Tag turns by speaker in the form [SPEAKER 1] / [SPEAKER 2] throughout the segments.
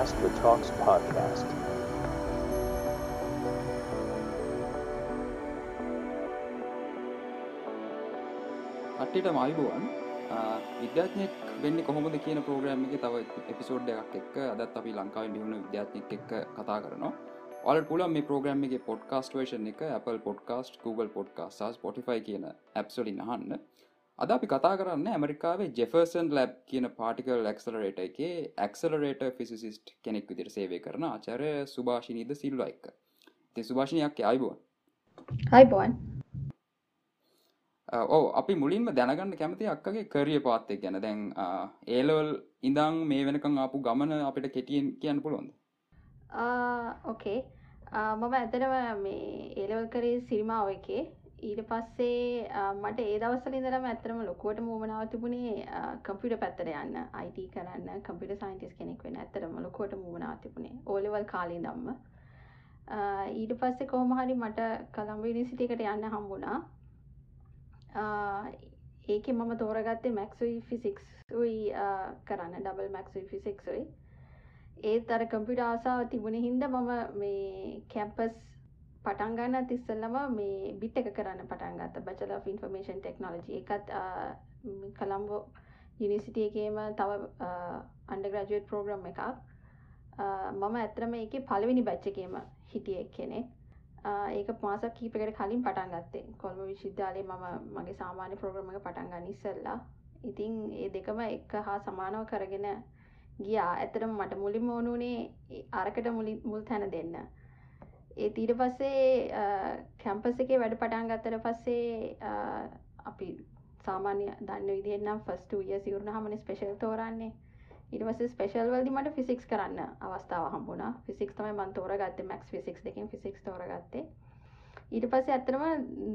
[SPEAKER 1] Podcast with Talks Podcast.
[SPEAKER 2] කට්ටිට මයිබුවන් විද්‍යාඥයෙක් වෙන්න කොහොමද කියන ප්‍රෝග්‍රම් එක තව එපිසෝඩ් එකක් එක්ක අදත් අපි ලංකාව බිහුණ විද්‍යාඥයෙක් එක්ක කතා කරනවා. ඔල පුල මේ ප්‍රෝග්‍රම් එක පොඩ්කාස්ට වේෂන් එක Apple podcast Google podcast Spotify කියන ඇප්සොලින් අහන්න. අද අපි කතා කරන්න ඇමරිකාවේ ජෙෆර්සන් ලැබ් කියන පාටිකල් ක්සලරේට එක ඇක්සලරේට ෆිසිසිස්ට් කෙනෙක් විදිර සේවය කරන ආචරය සුභාෂිනීද සිල්ල එක්ක. ති සුභාෂණයක් අයිබුවන්
[SPEAKER 3] අයිබෝන්.
[SPEAKER 2] ඕ අපි මුලින්ම දැනගන්න කැමති අක්කගේ කරිය පාත්තය ගැන. දැන් ඒලවල් ඉඳං මේ වෙනකං ආපු ගමන අපිට කෙටියෙන් කියන්න පුළුවන්ද?
[SPEAKER 3] ඕකේ මම ඇතනව මේ ඒලවල් කරේ සිරිමාව එකේ ඊට පස්සේ මට ඒ දවසල ඉදරම ඇතරම ලොකුවට මූමනාව තිබුණේ කම්පිට පැත්තර යන්න අයිට කරන්න කම්පිට සයින්ටිස් කෙනෙක් වෙන ඇතරම ලොකුවට මූමනාව තිබුණේ. ඕලෙවල් කාලී දම්ම ඊට පස්සේ කෝමහරි මට කළම්බ නිසිටිකට යන්න හම්බුණා. ඒක මම තෝරගත්තේ මැක්සුයි ෆිසික්ස්යි කරන්න ඩබල් මැක්සුයි ෆිසික්සුයි ඒත් අර කම්පිට ආසාාව තිබුණ හින්ද මම මේ කැම්පස් පටන්ගන්න තිස්සල්ලම මේ බිට් එක කරන්න පටන්ගත්ත බචල ඉන්ෆර්මේෂන් ටෙක්නෝලජි එකත් කළම්බෝ යුනිසිටිය එකේම තව අන්ඩග්‍රජුවට් ප්‍රෝග්‍රම් එකක්. මම ඇත්‍රම එක පලවෙනි බච්චකේම හිටිය කෙනෙක් ඒක මාසක් කීපකට කලින් පටන් ගත්තේ. කොල්ම විශ්විද්‍යාලය මම මගේ සාමාන්‍ය ප්‍රෝග්‍රම එක පටන් ගන්න ඉස්සල්ලා. ඉතින් ඒ දෙකම එක හා සමානව කරගෙන ගියා. ඇතරම මට මුලින් ඕනුනේ අරකට මුලි මුල් තැන දෙන්න. ඒ ඊට පස්සේ කැම්පස එකේ වැඩ පටන් ගත්තර පස්සේ අපි සාමාන්‍ය දන්න විදිෙන්නම් ෆස්ට ය සිවරුණ හමන ස්පේෂල් තෝරන්නේ. ඉටවස ස්පේෂල් වලදි මට ෆිසික්ස් කරන්න අවස්ථාව හම්බුණ. ෆිසික්ස් තමයි මන් තෝරගත්තේ මැක්ස් ෆිසික්ස් දෙකින් ෆිසික්ස් තෝරගත්තේ. ඊට පස්සේ ඇත්තනම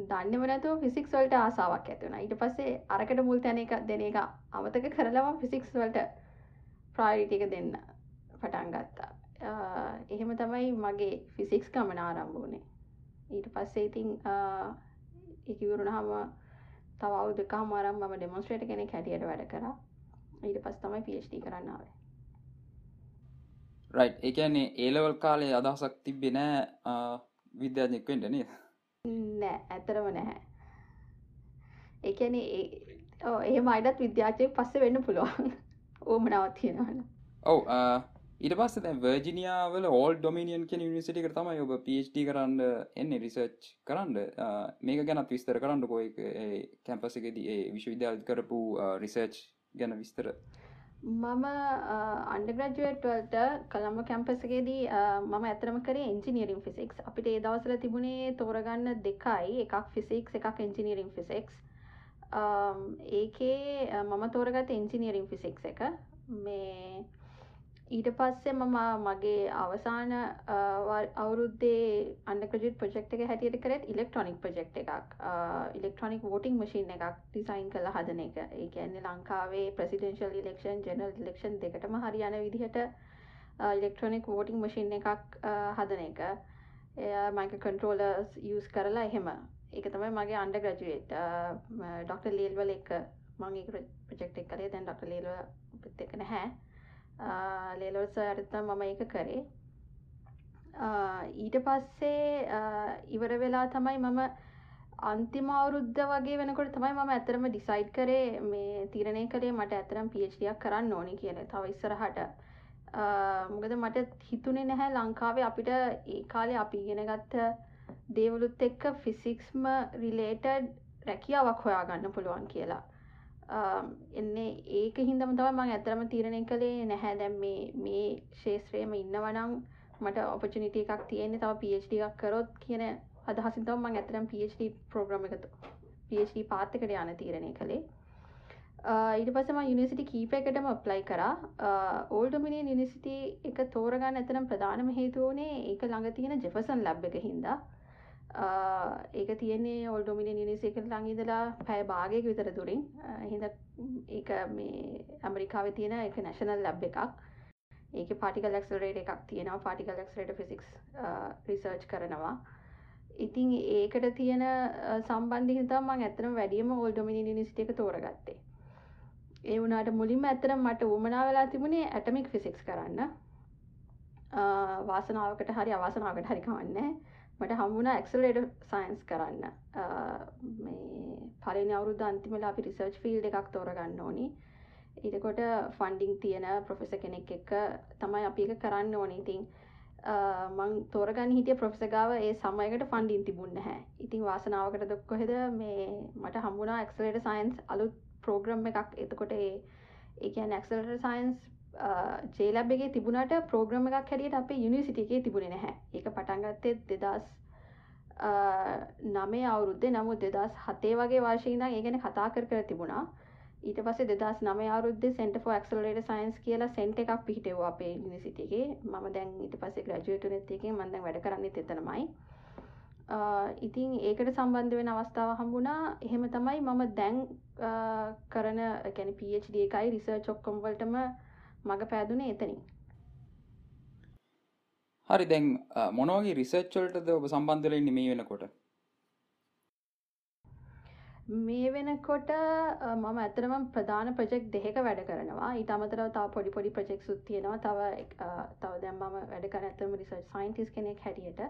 [SPEAKER 3] දන්නම නැතුව ෆිසික්ස් වලට ආසාවක් ඇතිවුණා ඊට පස්සේ අරකට මුල් තැන එක දෙන එක අමතක කරලම ෆිසික්ස් වලට ප්‍රායරිටි එක දෙන්න පටන් ගත්තා. එහෙම තමයි මගේ ෆිසික්ස් ගමන ආරම්භ වුණේ. ඊට පස්සේ ඉතින් ඉකිවරුණහම තව අවුදක හමාරම් මම ඩෙමොස්ට්‍රේට කෙනෙක් හැටියට වැඩ කරා. ඊට පස් තමයි පිස්ටි කරන්නාවේ
[SPEAKER 2] රයි් එකන්නේ ඒලවල් කාලේ අදහසක් තිබ්බෙ නෑ විද්‍යාඥෙක්වෙන්ට නේ
[SPEAKER 3] නෑ ඇතරම නැහැ. එකන ඒ මයිඩත් විද්‍යාචය පස්ස වෙන්න පුළුවන්. ඕමනාවත් තියෙනවන්න
[SPEAKER 2] ඔව ඉට පස්ස වර්ජිනියාවල ඕල් ඩොමිනියන් කෙන නිසිටි තම ඔබ පD කරන්න එන්න රිසර්ච් කරන්න. මේක ගැනත් විස්තර කරන්න කොයි කැම්පසකෙද විශ්වවිද්‍යාල් කරපු රිසර්ච් ගැන විස්තර.
[SPEAKER 3] මම අන්ඩග්‍රජුවට්වල්ට කළම්ම කැම්පසගේදී මම ඇතරම කරේ එන්ජිනියරින් ෆිසික්ස් අපිට ඒ දවසල තිබුණේ තෝරගන්න දෙකයි. එකක් ෆිසික්ස් එකක් එන්ජිනියරින් ෆිසික්ස් ඒකේ මම තෝරගත එන්ජිනියරින් ෆිසික්ස් එක. මේ ඊට පස්සේ මම මගේ අවසාන අවුරුද්දේ අන්ඩකජට ප්‍රජෙක්් එක හැටියට කරත් ඉලෙක්ට්‍රොනික් ප්‍රජෙක්් එකක්. ඉලෙක්ට්‍රොනික් වෝටිං මශීන් එකක් ඩිසයින් කළ හදන එක. ඒ කියන්නේ ලංකාවේ ප්‍රසිඩෙන්ශල් ඉලෙක්ෂන් ජනල් ඉලෙක්ෂන් දෙකටම හරියන විදිහට ඉලෙක්ට්‍රොනික් වෝටිං මශීන් එකක් හදන එක. මයික කන්ට්‍රෝලර්ස් යස් කරලා එහෙම. එක තමයි මගේ අන්ඩ ග්‍රජුවේට් ඩොක්ට ලේල්වල එක. මගේ ප්‍රජෙක්් එක කරේ දැන් ඩොක්ට ලේල්ව පිත් එක නැහැ. ලේලොල්ස අරත මම ඒක කරේ. ඊට පස්සේ ඉවර වෙලා තමයි මම අන්තිම අවුරුද්ධ වගේ වෙනකොට තමයි මම ඇතරම ඩිසයිඩ් කරේ මේ තීරණය කළේ මට ඇතරම් පිච්ඩියක් කරන්න ඕනි කියල. තව ඉස්සරහට. මොකද මට හිතුනේ නැහැ ලංකාවේ අපිට ඒ කාලේ අපි ඉගෙන ගත්ත දේවලුත් එක්ක ෆිසික්ස්ම රිලේටඩ් රැකියාවක් හොයා ගන්න පුළුවන් කියලා. එන්නේ ඒක හින්දම තම මං ඇතරම තීරණය කළේ නැහැ. දැම් මේ මේ ශේත්‍රයම ඉන්නවනම් මට ඔපචනිට එකක් තියෙන්නේ තව පිD එකක් කරොත් කියන අදහසිතව මං ඇතරම් පිD ප්‍රෝග්‍රම එකතු පිD පාත්තකට යන තීරණය කළේ. ඊට පසම යුනිසිටි කීප එකටම ප්ලයි කර. ඕල්ඩමිනිය නිනිසිටි එක තෝරගන්න ඇතරම් ප්‍රධානම හේතුවනේ ඒක ළඟ තියෙන ජෙෆසන් ලබ් එක හින්දා. ඒක තියන්නේ ඔල්ඩොමිනි නිනිසේක ලංගිදලා පැය භාගයක විතර දුරින්. හිද ඒ මේ ඇමරිකාව තියෙන එක නැශනල් ලැබ් එකක්. ඒක පාටිකල් ලක්සරේට එකක් තියෙනවා. පාටිකල් ලක්සරේට ෆිසික්ස් රිසර්ච් කරනවා. ඉතින් ඒකට තියෙන සම්බන්ධිතම ඇතන වැඩියම ඔල්ඩොමිනි නිනිසිට එක තෝරගත්තේ. ඒ වුණට මුලින්ම ඇතරම් මට උමනා වෙලා තිබුණේ ඇටමික් ෆිසික්ස් කරන්න. වාසනාවකට හරි අවසනාවකට හරි කවන්න මට හම්බුණ ඇක්සලේට සයින්ස් කරන්න. පලනි අවුරුද්ධ අන්තිමලා අපි රිසර්ච් ෆිල්ඩ එකක් තෝරගන්න ඕනි. ඊටකොට ෆන්ඩිං තියෙන ප්‍රොෆෙස කෙනෙක් එක්ක තමයි අපි එක කරන්න ඕනි. ඉතින් මං තෝරගන්න හිටිය ප්‍රොෆෙසගාව ඒ සමයකට ෆන්ඩින් තිබුන්න හැ ඉතින් වාසනාවකට දොක්කොහෙද මේ මට හම්බුණා එක්සලට සයින්ස් අලුත් ප්‍රෝග්‍රම් එකක්. එතකොට ඒ ඒකන් එක්සලට සයින්ස් ජේලබ්ගේ තිබුණට ප්‍රෝග්‍රම එකක් හැටියට අපේ යුනිසිටිකේ තිබුණේ නැහැ. ඒක පටන්ගත්තේ දෙදස් නමේ අවුරුද්ධ නමුත් දෙදස් හතේ වගේ වාශීදන් ඒ ගැන කතා කර කර තිබුණා. ඊට පස්සේ දෙදස් නමය අවුරුද්දේ සෙන්ටර් ෆෝ ඇක්සලරේටඩ් සයන්ස් කියලා සෙන්ටර් එකක් පිහිටෙව්වා අපේ යුනිවර්සිටි එකේ. මම දැන් ඊට පස්සේ ග්‍රැජුවේට් වෙනෙත් එකෙන් මම දැන් වැඩ කරන්නේත් එතනමයි. ඉතින් ඒකට සම්බන්ධ වෙන අවස්ථාව හම්බුණා. එහෙම තමයි මම දැන් කරන ගැන PhD එකයි රිසර්ච් ඔක්කොම මග පෑදුනේ එතනින්.
[SPEAKER 2] හරි දැන් මොනවගේ රිසර්ච් වලටද ඔබ සම්බන්ධ වෙන්නේ මේ වෙනකොට?
[SPEAKER 3] මේ වෙනකොට මම ඇතරම ප්‍රධාන ප්‍රජෙක්් දෙක වැඩ කරනවා. ඊට අමතරව තාව පොඩි පොඩි ප්‍රජෙක්් සුත් තියෙනවා. තව තව දැම් මම වැඩ කර ඇතම රිසර්ච් සයින්ටිස් කෙනෙක් හැටියට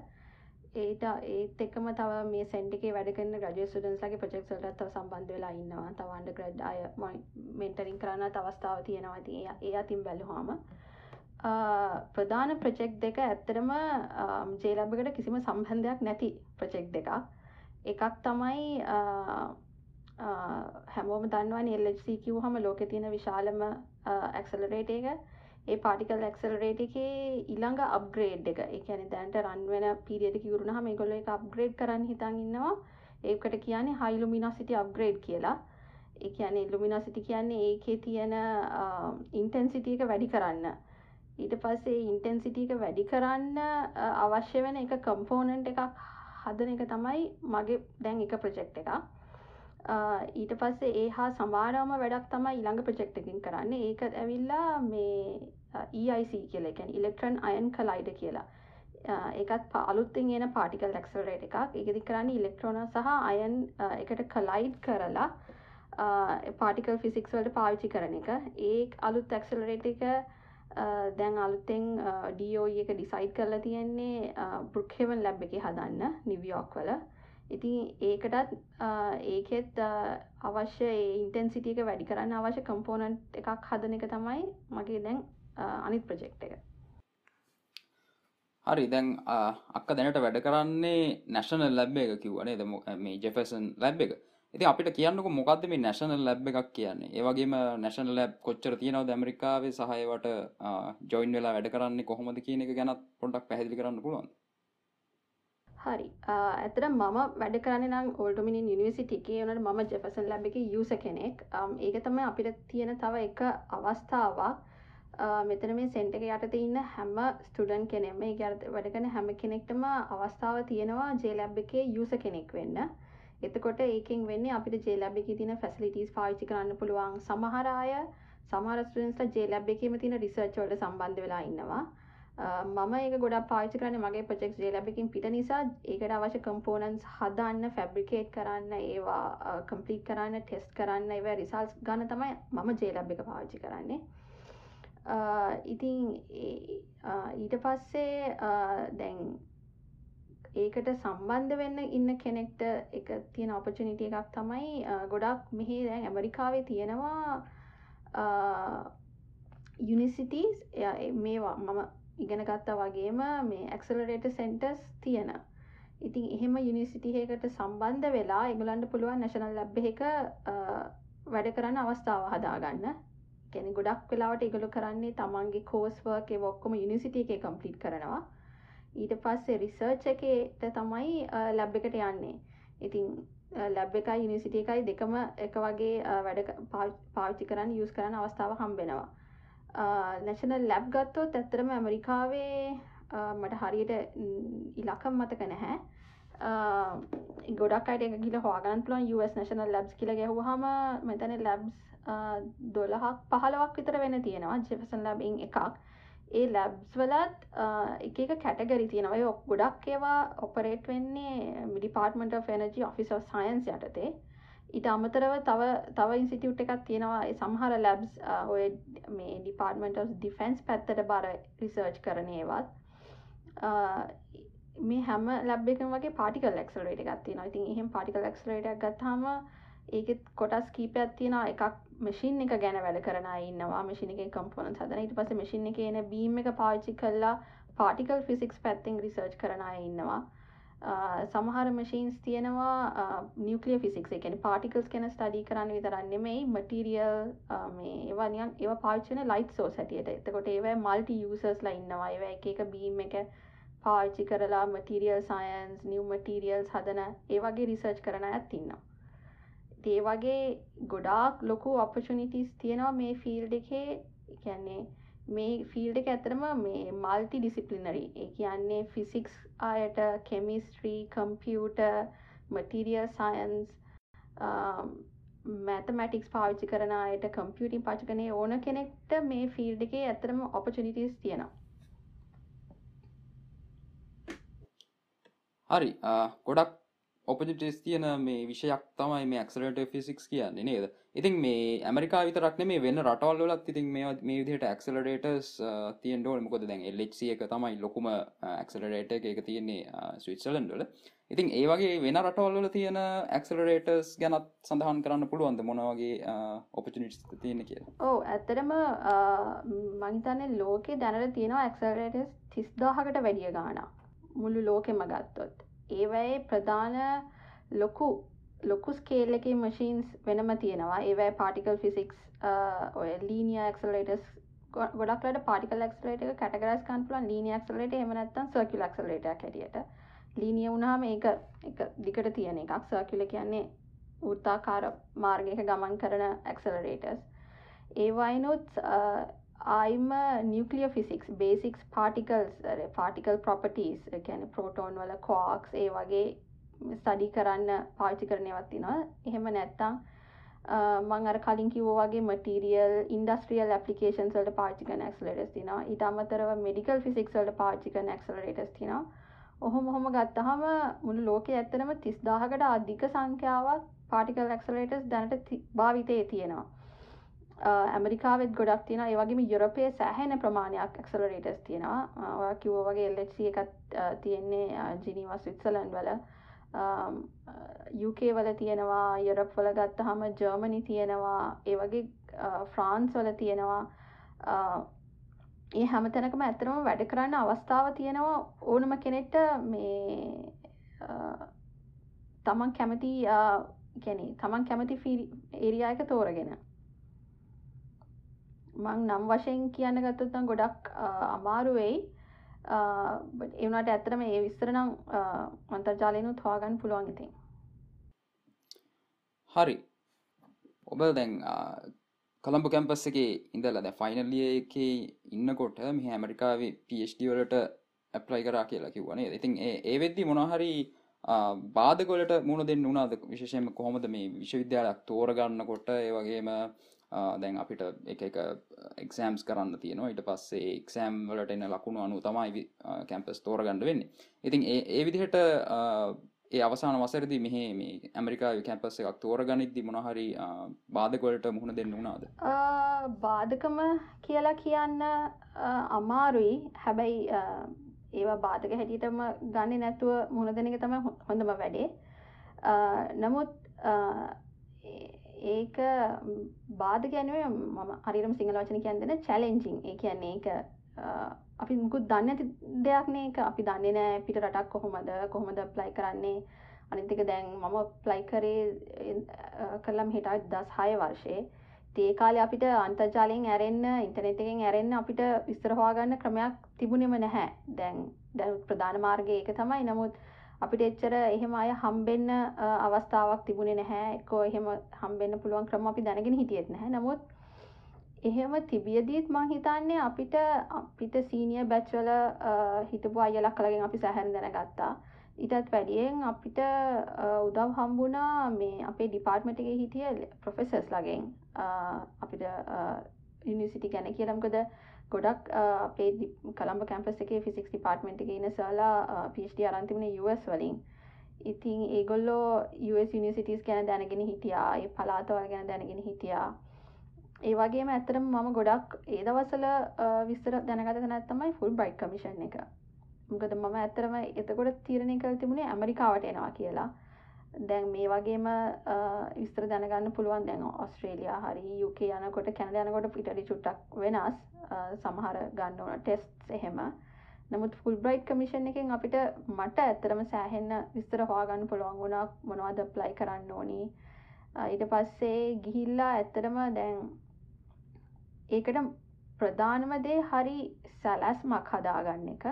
[SPEAKER 3] ඒට ඒත් එක්කම තව මේ සෙන්ටිකේ වැඩකන්න ග්‍රජ සුඩන්ස්ලගේ ප්‍රජෙක්්ලට තව සම්බන්ධ වෙලා ඉන්නවා. තවන්ඩ ග්‍රඩ් අය මෙන්ටරින් කරන්න තවස්ථාව තියෙනවා. ති ඒ අතින් බැලුහාම ප්‍රධාන ප්‍රජෙක්් දෙක ඇත්තරම ජේලබකට කිසිම සම්බන්ධයක් නැති ප්‍රජෙක්් දෙකක්. එකක් තමයි හැමෝම දන්නවන එල්C හම ලෝක තියෙන විශාලම ඇක්සලරේට එක. ඒ පාටිකල් ඇක්සලරේට එකේ ඉළඟ අප්ග්‍රේඩ් එක. එකන දැන්ට රන්වෙන පිරිියද කිවරුණ හම ගොල එක අප්ග්‍රේඩ් කරන්න හිතන් ඉන්නවා. ඒකට කියන්නේ හයිලුමිනසිටි අප්ග්‍රේඩ් කියලා. ඒ කියන ඉල්ලුමිනසිටි කියන්නේ ඒකේ තියෙන ඉන්ටන්සිටියක වැඩි කරන්න. ඊට පස්සේ ඉන්ටන්සිටියක වැඩි කරන්න අවශ්‍ය වෙන එක කම්පෝනන්ට එකක් හදන එක තමයි මගේ දැන් එක ප්‍රජෙක්් එකක්. ඊට පස්සේ ඒ හා සමාරම වැඩක් තමයි ඉළඟ ප්‍රජෙක්් එකින් කරන්න. ඒක ඇවිල්ලා මේ EIC කියල. එකැන් ඉලෙක්ට්‍රන් අයන් කලයිඩ කියලා. ඒකත් අලුත්තින් එන පාටිකල් ලක්සල්රේට එකක්. එකදි කරන්න ඉලෙක්ට්‍රෝන සහ අයන් එකට කලයිඩ් කරලා පාටිකල් ෆිසික්ස් වලට පාවිච්චි කරන එක. ඒ අලුත් ඇක්සලරේට එක දැන් අලුතෙන් ඩෝ e එක ඩිසයිඩ් කරලා තියෙන්නේ බෘක්හෙවන් ලැබ් එක හදන්න නිවියෝක් වල. ඉතින් ඒකටත් ඒකෙත් අවශ්‍ය ඉන්ටන්සිටියක වැඩි කරන්න අවශ්‍ය කම්පෝනන්ට් එකක් හදන එක තමයි මගේ දැන් අනිත් ප්‍රජෙක්් එක.
[SPEAKER 2] හරි. දැන් අක්ක දැනට වැඩ කරන්නේ නැශනල් ලැබ් එක කිව්වනේ ද මේ ජෙෆසන් ලැබ් එක. ඉති අපිට කියන්නක මොකක්ද මේ නැශනල් ලැබ් එකක් කියන්නේ? ඒවගේම නැශනල් ලැබ් කොච්චර තියෙනවද ඇමරිකාවේ? සහයවට ජොයින් වෙලා වැඩ කරන්නේ කොහොමද කියන එක ගැනත් පොඩක් පැහැදිලි කරන්න පුළුවන්
[SPEAKER 3] හරි. ඇතර මම වැඩ කරන්න නම් ඕල්ටමිනින් යනිසිටිකේ වනට මම ජෙපසන් ලැබ එක යුස කෙනෙක්. ඒක තම අපිට තියෙන තව එක අවස්ථාවක්. මෙතන මේ සෙන්ටක යටත ඉන්න හැම ස්ටඩන් කෙනෙම ගර්ත වැඩගන හැම කෙනෙක්ටම අවස්ථාව තියෙනවා ජේලැබ් එකේ යුස කෙනෙක් වෙන්න. එතකොට ඒකින් වෙන්න අපිට ජේලැබ් එක තින ෆැසිලිටස් පාචි කරන්න පුළුවන්. සමහරාය සමරස්ටන්ස්ට ජේලැබ් එකීම තින රිසර්ච් වලට සම්බන්ධ වෙලා ඉන්නවා. මම ඒක ගොඩක් පාචි කරන්න මගේ ප්‍රජෙක්් ජේ ලැබකින් පිට නිසා. ඒකට අවශ්‍ය කම්පෝනන්ස් හදන්න ෆැබ්‍රිකේට් කරන්න ඒවා කම්පලිට් කරන්න ටෙස්ට කරන්න ඒව රිසල්ස් ගන්න තමයි මම ජේ ලැබ් එක පාවිච්චි කරන්නේ. ඉතින් ඊට පස්සේ දැන් ඒකට සම්බන්ධ වෙන්න ඉන්න කෙනෙක්ට එක තියෙන ඔපචනිටිය එකක් තමයි ගොඩක් මෙහි දැන් ඇමරිකාවේ තියෙනවා යුනිසිටස් මේවා මම ඉගෙන ගත්තා වගේම මේ ඇක්සලරේට සෙන්ටර්ස් තියෙන ඉතින් එහෙම යුනිසිටිහකට සම්බන්ධ වෙලා එගලන්ට පුළුවන් නැශනල් ලැබ් එක වැඩ කරන්න අවස්ථාව හදාගන්න. ගැන ගොඩක් වෙලාවට ඉගලු කරන්නේ තමන්ගේ කෝස්වර්ක ඔක්කොම යුනිසිටිය එක කම්පලිට් කරනවා. ඊට පස්සේ රිසර්ච් එකට තමයි ලැබ් එකට යන්නේ. ඉතින් ලැබ් එකයි යුනිසිටිය එකයි දෙකම එක වගේ වැඩ පාවිච්චි කරන්න යස් කරන්න අවස්ථාව හම්බෙනවා. නැශනල් ලැබ් ගත්තොත් ඇත්තරම ඇමරිකාවේ මට හරියට ඉලකම් මතක නැහැ. ගොඩක් අයට ගිල හවාගන් පුලන් US නැශනල් ලැබ්ස් කියල ගැහුහම මෙතන ලැබ්ස් දොළහක් පහලවක් විතර වෙන තියෙනවා. ජෙපසන් ලැබින් එකක්. ඒ ලැබ්ස් වලත් එක එක කැටගරි තියෙනවය ඔක් ගොඩක් ඒවා ඔපරේට් වෙන්නේ මිඩිපාර්ටමට ෆනජි ඔෆිස් සයින්ස් යටතේ. ඊට අමතරව තව තව ඉන්සිටියුට් එකක් තියෙනවා ඒ සමහර ලැබ්ස් ඔය මේ ඩිපාර්ට්මන්ට් ඔෆ් ඩිෆෙන්ස් පැත්තට බර රිසර්ච් කරන ඒවත් මේ හැම ලැබ් එකම වගේ පාටිකල් එක්සලරේට එකක් තියෙනවා. ඉතින් එහෙම පාටිකල් එක්සලරේටර් එකක් ගත්තාම ඒකෙත් කොටස් කීපයක් තියෙනවා. එකක් මැෂින් එක ගැන වැඩ කරන අය ඉන්නවා. මැෂින් එකේ කම්පොනන්ට්ස් හදන. ඊට පස්සේ මැෂින් එකේ එන බීම් එක පාවිච්චි කරලා පාටිකල් ෆිසික්ස් පැත්තෙන් රිසර්ච් කරන අය ඉන්නවා. සමහර මශීන්ස් තියෙනවා නිියකලිය ෆිසික්ස් එකන පාටිකල්ස් කෙන ස්ටඩි කරන්න විතරන්න නෙමෙයි මටීරියල් මේ ඒවනියන් ඒව පාච්චන ලයිට් සෝ සැටියට එතකොට ඒව මල්ටි යසර්ස් ලා ඉන්නවා. ඒව එක එක බීම් එක පාච්චි කරලා මටීරියල් සයන්ස් නිව් මටීරියල්ස් හදන ඒ වගේ රිසර්ච් කරන ඇත් ඉන්නවා. ඒ වගේ ගොඩාක් ලොකු ඔපචනිිටිස් තියෙනවා මේ ෆිල්ඩ එකේ. කියන්නේ මේ ෆිල්ඩ එක ඇතරම මේ මල්ටි ඩිසිපලිනරි ඒ කියන්නේ ෆිසික්ස් අයට chemistry computer material science mathematics පාවිච්චි කරන අයට කම්පියටින් පාචකනේ ඕන කෙනෙක්ට මේ ෆිල්ඩ එකේ ඇතරම ඔපචනිිටස් තියෙනවා.
[SPEAKER 2] හරි. ගොඩක් ඔපජිටස් තියන මේ විෂයක් තමයි මේ ඇක්සලට ෆිසික්ස් කියන්නේ නේද? ඉතින් මේ ඇමරිකා විතරක් මේ වෙන්න රටවල්ලත් ඉතින් මේ මේ විදිහට ඇක්සලරේටර්ස් තියෙන් ඩෝල් මොකද දැන් එල්ලෙක්සිය එක තමයි ලොකුම ඇක්සලරේට එක. තියෙන්නේ ස්විට්සලන්ඩල ඉතින් ඒ වගේ වෙන රටවල්ල තියෙන ඇක්සලරේටර්ස් ගැනත් සඳහන් කරන්න පුළුවන්ද? මොනවගේ ඔපචනිටස් තියෙන කිය
[SPEAKER 3] ඕ ඇත්තරම මංතන්න ලෝකෙ දැනට තියෙනවා ඇක්සලරේටස් තිස්දාහකට වැඩිය ගානා මුළු ලෝකෙම ගත්තොත්. ඒවයේ ප්‍රධාන ලොකු ලොකු ස්කේල් එක මශීන්ස් වෙනම තියෙනවා. ඒවයි පාටිකල් ෆිසික්ස් ඔය ලීනිය ක්ලටස් ගොඩක්ලට පාටිකල් ක්ලට එක කටගරස් කන්පුලන් ලීනිය ක්ලට එමනත්තන් සර්කිල ක්ලට හැටියට. ලීනිය වුණහම ඒක එක දිකට තියෙන එකක්. සර්කිල කියන්නේ උත්තාකාර මාර්ගයක ගමන් කරන ඇක්සලරේටස් ඒවයිනුත් ආයිම නිියකලිය physics basics particles particle properties ගැන ප්‍රෝටෝන් වල කෝක්ස් ඒ වගේ ස්ටඩි කරන්න පාචි කරනයවත් තිනවා එහෙම නැත්තං මං අර කලින් කිවෝ වගේ මටීරියල් ඉන්ඩස්ට්‍රියල් ඇපලිකේෂන් වලට පාචික නැක්ස්ලටස් තින ඉට අමතරව මෙඩිකල් ෆිසික්ස් වලට පාචික නැක්සලටස් තින ඔහොම හොම ගත්තහම මුළු ලෝක ඇත්තනම තිස්දාහකට අධික සංඛ්‍යාවක් පාටිකල් ඇක්සලේටස් දැනට භාවිතය තියෙනවා. ඇමරිකාවත් ගොඩක් තියෙන ඒවගේම යුරපය සෑහෙන ප්‍රමාණයක් ඇක්සලරේටස් තියෙනවා. කිව්ව වගේ එල්ලච එකත් තියෙන්නේ ජිනීව ස්විත්සලන්් වල. යුකේ වල තියෙනවා. යුරප් වල ගත්ත හම ජර්මණි තියෙනවා. ඒ වගේ ෆ්‍රාන්ස් වල තියෙනවා. ඒ හැම තැනකම ඇතරම වැඩ කරන්න අවස්ථාව තියෙනවා ඕනම කෙනෙක්ට මේ තමන් කැමති ගැන තමන් කැමති ෆිල් ඒරියායක තෝරගෙන. මං නම් වශයෙන් කියන්න ගත්තොත්තන් ගොඩක් අමාරුවෙයි එවනට ඇතරම ඒ විස්තරනම් අන්තර්ජාලයනුත් හවාගන්න පුළුවන් ඉතින්.
[SPEAKER 2] හරි. ඔබ දැන් කළම්ප කැම්පස් එක ඉඳල දැ ෆයිනල්ලිය එක ඉන්නකොට මෙහ ඇමරිකාවේ පD වලට ඇප්ලයි කරා කියලා කිව්වනේ ඉතින් ඒ වෙද්දි මොනහරි බාධගොලට මුණ දෙන්න වුණාද විශෂයම කොහොමද මේ විශ්වවිද්‍යාලයක් තෝරගන්නකොට? ඒ වගේම දැන් අපිට එක එක එක්සෑම්ස් කරන්න තියෙනවා. ඊට පස්සේ එක්සෑම් වලට එන්න ලකුණු අනු තමයි කැම්පස් තෝරගණඩ වෙන්නේ. ඉතින් ඒ විදිහට ඒ අවසාන වසරදි මෙහ මේ ඇමරිකා කැම්පස් එකක් තෝරගනිද්දි මොනහරි බාධකොලට මුහුණ දෙන්න වුණාද?
[SPEAKER 3] බාධකම කියලා කියන්න අමාරුයි. හැබැයි ඒවා බාධක හැටියටම ගන්න නැතුව මුණ දෙන එක තම හොඳම වැඩේ. නමුත් ඒක බාධ ගැනුව මම හරිරම සිංහල වචන කියන්න දෙන චැලෙන්ජිං ඒ කියන්නේ ඒක අපි මුකුත් දන්න ඇති දෙයක්නේ එක අපි දන්නේ නෑ පිට රටක් කොහොමද කොහොමද ප්ලයි කරන්නේ අනිතික දැන් මම ප්ලයි කරේ කරලම් හිටත් දස් හය වර්ෂයේ ඒ කාලේ අපිට අන්තර්ජාලයෙන් ඇරෙන්න ඉන්ටර්නෙට් එකෙන් ඇරෙන්න අපිට විස්තර හොයාගන්න ක්‍රමයක් තිබුණෙම නැහැ. දැන් දැන් ප්‍රධාන මාර්ගය ඒක තමයි. නමුත් අපිට එච්චර එහෙම අය හම්බෙන්න අවස්ථාවක් තිබුණේ නැහැ. එක්කෝ එහෙම හම්බෙන්න පුළුවන් ක්‍රම අපි දැනගෙන හිටියෙත් නැහැ. නමුත් එහෙම තිබියදීත් මං හිතන්නේ අපිට අපිට සීනියර් බැච් වල හිටපු අයලා කලගෙන් අපි සැහැන් දැනගත්තා. ඊටත් වැඩියෙන් අපිට උදව් හම්බුණා මේ අපේ ඩිපාර්ට්මන්ට් එකේ හිටිය ප්‍රොෆෙසර්ස් ලගෙන් අපිට යුනිවර්සිටි ගැන කියලා. මොකද ගොඩක් අපේ කළම්බ කැම්පස් එකේ ෆිසික්ස් ඩිපාර්ට්මන්ට් එකේ ඉන්න සර්ලා PhD අරන් තිබුණේ US වලින්. ඉතින් ඒගොල්ලෝ US යනිසිටස් ගැන දැනගෙන හිටියා ඒ පලාතවල් ගැන දැනගෙන හිටියා. ඒ වගේම ඇතරම මම ගොඩක් ඒ දවසල විස්තර දැනගත නැත්තමයි ෆුල් බයිට් කමිෂන් එක. මොකද මම ඇත්තරම එතකොට තීරණය කළ තිබුණේ ඇමරිකාවට එනවා කියලා. දැන් මේ වගේම විස්තර දැනගන්න පුළුවන් දැන් ඔස්ට්‍රේලයා හරි යුක යනකොට කැනඩ යනකොට පිටඩි චුට්ටක් වෙනස්. සමහර ගන්න ඕන ටෙස්ට් එහෙම. නමුත් ෆුල් බ්‍රයිට් කමිෂන් එකෙන් අපිට මට ඇත්තරම සෑහෙන්න විස්තර හවාගන්න පුළුවන් වුණා මොනවද ප්ලයි කරන්න ඕනි. ඊට පස්සේ ගිහිල්ලා ඇත්තරම දැන් ඒකට ප්‍රධානම දේ හරි සැලැස්මක් හදාගන්න එක.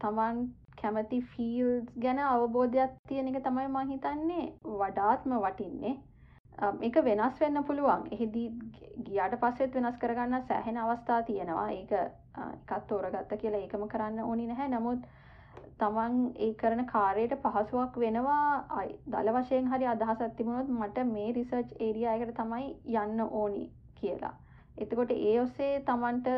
[SPEAKER 3] තමන් කැමති ෆිල්ස් ගැන අවබෝධයක් තියෙන එක තමයි මං හිතන්නේ. වඩාත්ම වටින්නේ. එක වෙනස් වෙන්න පුළුවන්. එහිදී ගියාට පස්සෙත් වෙනස් කරගන්න සෑහෙන අවස්ථා තියෙනවා. ඒක එකත් තෝරගත්ත කියලා ඒකම කරන්න ඕනි නැහැ. නමුත් තමන් ඒ කරන කාරයට පහසුවක් වෙනවා. දල වශයෙන් හරි අදහසත් තිබුණොත් මට මේ රිසර්ච් ඒරිය එකට තමයි යන්න ඕනි කියලා. එතකොට ඒ ඔස්සේ තමන්ට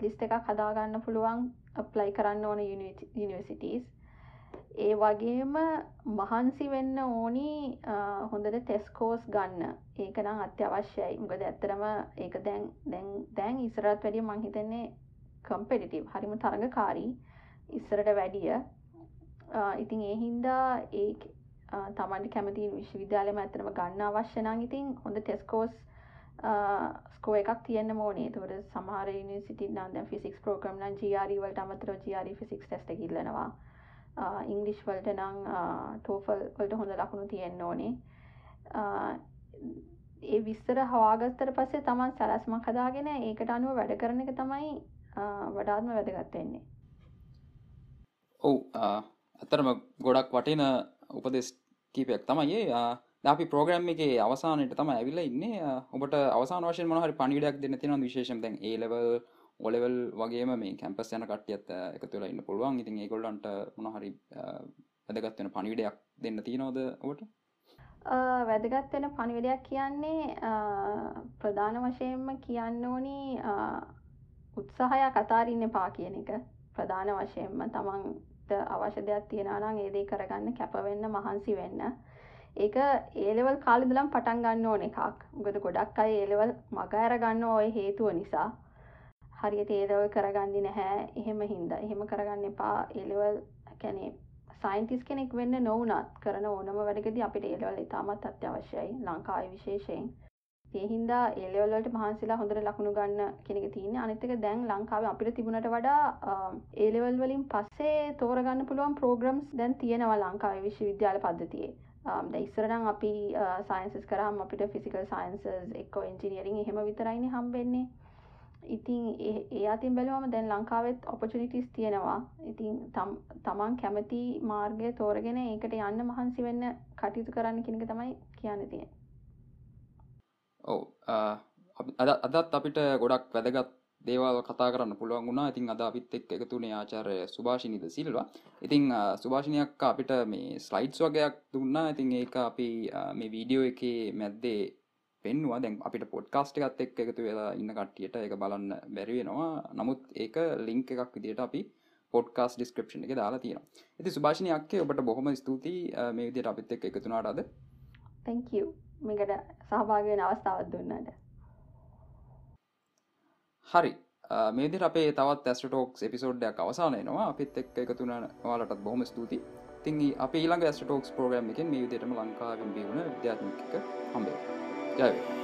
[SPEAKER 3] ලිස්ට එකක් හදාගන්න පුළුවන් ප්ලයි කරන්න ඕන යනිවර්සිටස් ඒ වගේම මහන්සි වෙන්න ඕනි හොඳට ටෙස්කෝස් ගන්න. ඒක නම් අත්‍යවශ්‍යයි. මොකද ඇත්තරම ඒක දැන් දැන් දැන් ඉස්සරත් වැඩිය මං හිතන්නේ කම්පෙටිටිව් හරිම තරඟකාරී. ඉස්සරට වැඩිය. ඉතින් ඒ හින්දා ඒ තමන්ට කැමති විශ්වවිද්‍යාලයම ඇතරම ගන්න අවශ්‍ය නම් ඉතින් හොඳ ටෙස්කෝස් ස්කෝ එකක් තියන්න මෝනේ තුට සමහර නිසිටි නන්ද ෆිසික්ස් ප්‍රෝග්‍රම් නම් ජරි වලට අමතර ජරි ෆිසික්ස් ටෙස්ට කිල්ලනවා ඉංගලිෂ් වලට නං ටෝෆල් වලට හොඳ ලකුණු තියෙන්න ඕනේ. ඒ විස්තර හවාගත්තර පස්සේ තමන් සැලස්මක් හදාගෙන ඒකට අනුව වැඩ කරන එක තමයි වඩාත්ම වැදගත්වෙන්නේ
[SPEAKER 2] ඔව් ඇතරම ගොඩක් වටින උපදෙස් කීපයක් තමයි අපි ප්‍රෝග්‍රම් එක අවසානයට තම ඇවිල්ල ඉන්න. ඔබට අවසාන වශයෙන් මොහරි පණිඩක් දෙන්න තින විශේෂම් දැන් ඒලවල් ඔලෙවල් වගේම මේ කැම්පස් යන කටියත් එක තුළ ඉන්න පුළුවන්. ඉතින් ඒකොල්ලන්ට මොනහරි වැදගත්වෙන පණිවිඩයක් දෙන්න තියනවද ඔට
[SPEAKER 3] වැදගත් වෙන පණිවිඩයක් කියන්නේ ප්‍රධාන වශයෙන්ම කියන්න ඕනි උත්සාහය කතාරන්න පා කියන එක. ප්‍රධාන වශයෙන්ම තමන්ට අවශ්‍ය දෙයක් තියෙනනම් ඒදේ කරගන්න කැපවෙන්න මහන්සි වෙන්න. ඒක ඒලෙවල් කාලිදලම් පටන් ගන්න ඕන එකක්. ගොද ගොඩක් අයි ඒලෙවල් මගඇර ගන්න ඔය හේතුව නිසා. හරියට ඒදවල් කරගන්නේ නැහැ. එහෙම හින්දා එහෙම කරගන්න එපා. ඒලෙවල් කැනේ සයින්ටිස් කෙනෙක් වෙන්න නොවනත් කරන ඕනම වැඩකද අපිට ඒලවල් ඉතාමත් අත්‍යවශ්‍යයි. ලංකායි විශේෂයෙන්. ඒහින්දා ඒලවල්ලට මහන්සිලා හොඳට ලකුණු ගන්න කෙනෙක තියන්න. අනිතක දැන් ලංකාව අපිට තිබුණට වඩා ඒලෙවල් වලින් පස්සේ තෝරගන්න පුළුවන් ප්‍රෝග්‍රම්ස් දැන් තියෙනවා ලංකාව විශ්ව විද්‍යාල පද්ධතියේ. Um, ද ඉස්සරනම් අපි uh, සයින්සස් කරම් අපිට ෆිසිකල් සයින්සස් එක්කෝ එන්ජිනියරින් එහෙම විතරයිනි හම්බෙන්නේ. ඉතින් ඒ අතින් බැලුවම දැන් ලංකාවෙත් ඔපචනිටිස් තියෙනවා. ඉතින් තමන් කැමති මාර්ගය තෝරගෙන ඒකට යන්න මහන්සි වෙන්න කටයුතු කරන්න කෙනෙක තමයි කියන්න තියෙන
[SPEAKER 2] ඔව uh, අදත් අපිට ගොඩක් වැදගත් දේවල් කතා කරන්න පුළුවන් වුණා. ඉතින් අද අපිත් එක් එකතුනේ ආචාරය සුභාෂිනිද සිල්වා. ඉතින් සුභාෂණයක් අපිට මේ ස්ලයිඩ්ස් වගේයක් දුන්නා. ඉතින් ඒක අපි මේ වීඩියෝ එක මැද්දේ පෙන්වා දැන් අපිට පොඩ්කාස්ට එකත් එක් එකතු වෙලා ඉන්න කට්ටියට එක බලන්න බැරිවෙනවා නමුත් ඒක ලිංක එකක් විදියට අපි පොඩ්කාස් ඩිස්ක්‍රපෂන් එක දාලා තියෙනවා. ඇති සුභාෂණයක්කේ ඔබට බොහොම ස්තුතියි මේ විදියට අපිත් එක් එකතුනාට අද.
[SPEAKER 3] තැංක මේකට සහභාගවෙන අවස්ථාවත් දුන්නට.
[SPEAKER 2] හරි. මේදි අපේ තවත් ඇස්ටෝක්ස් එපිසෝඩ්ඩයක් අවසානයනවා අපිත් එක් එකතුන වාලටත් බොහොම ස්තුති තිංගි අප ඊළඟ ඇස්ටෝක්ස් පෝග්‍රම් එකෙන් මේ විදිටම ලංකාවෙන් බිවුණ විද්‍යාත්මික හම්බේ ජයවේ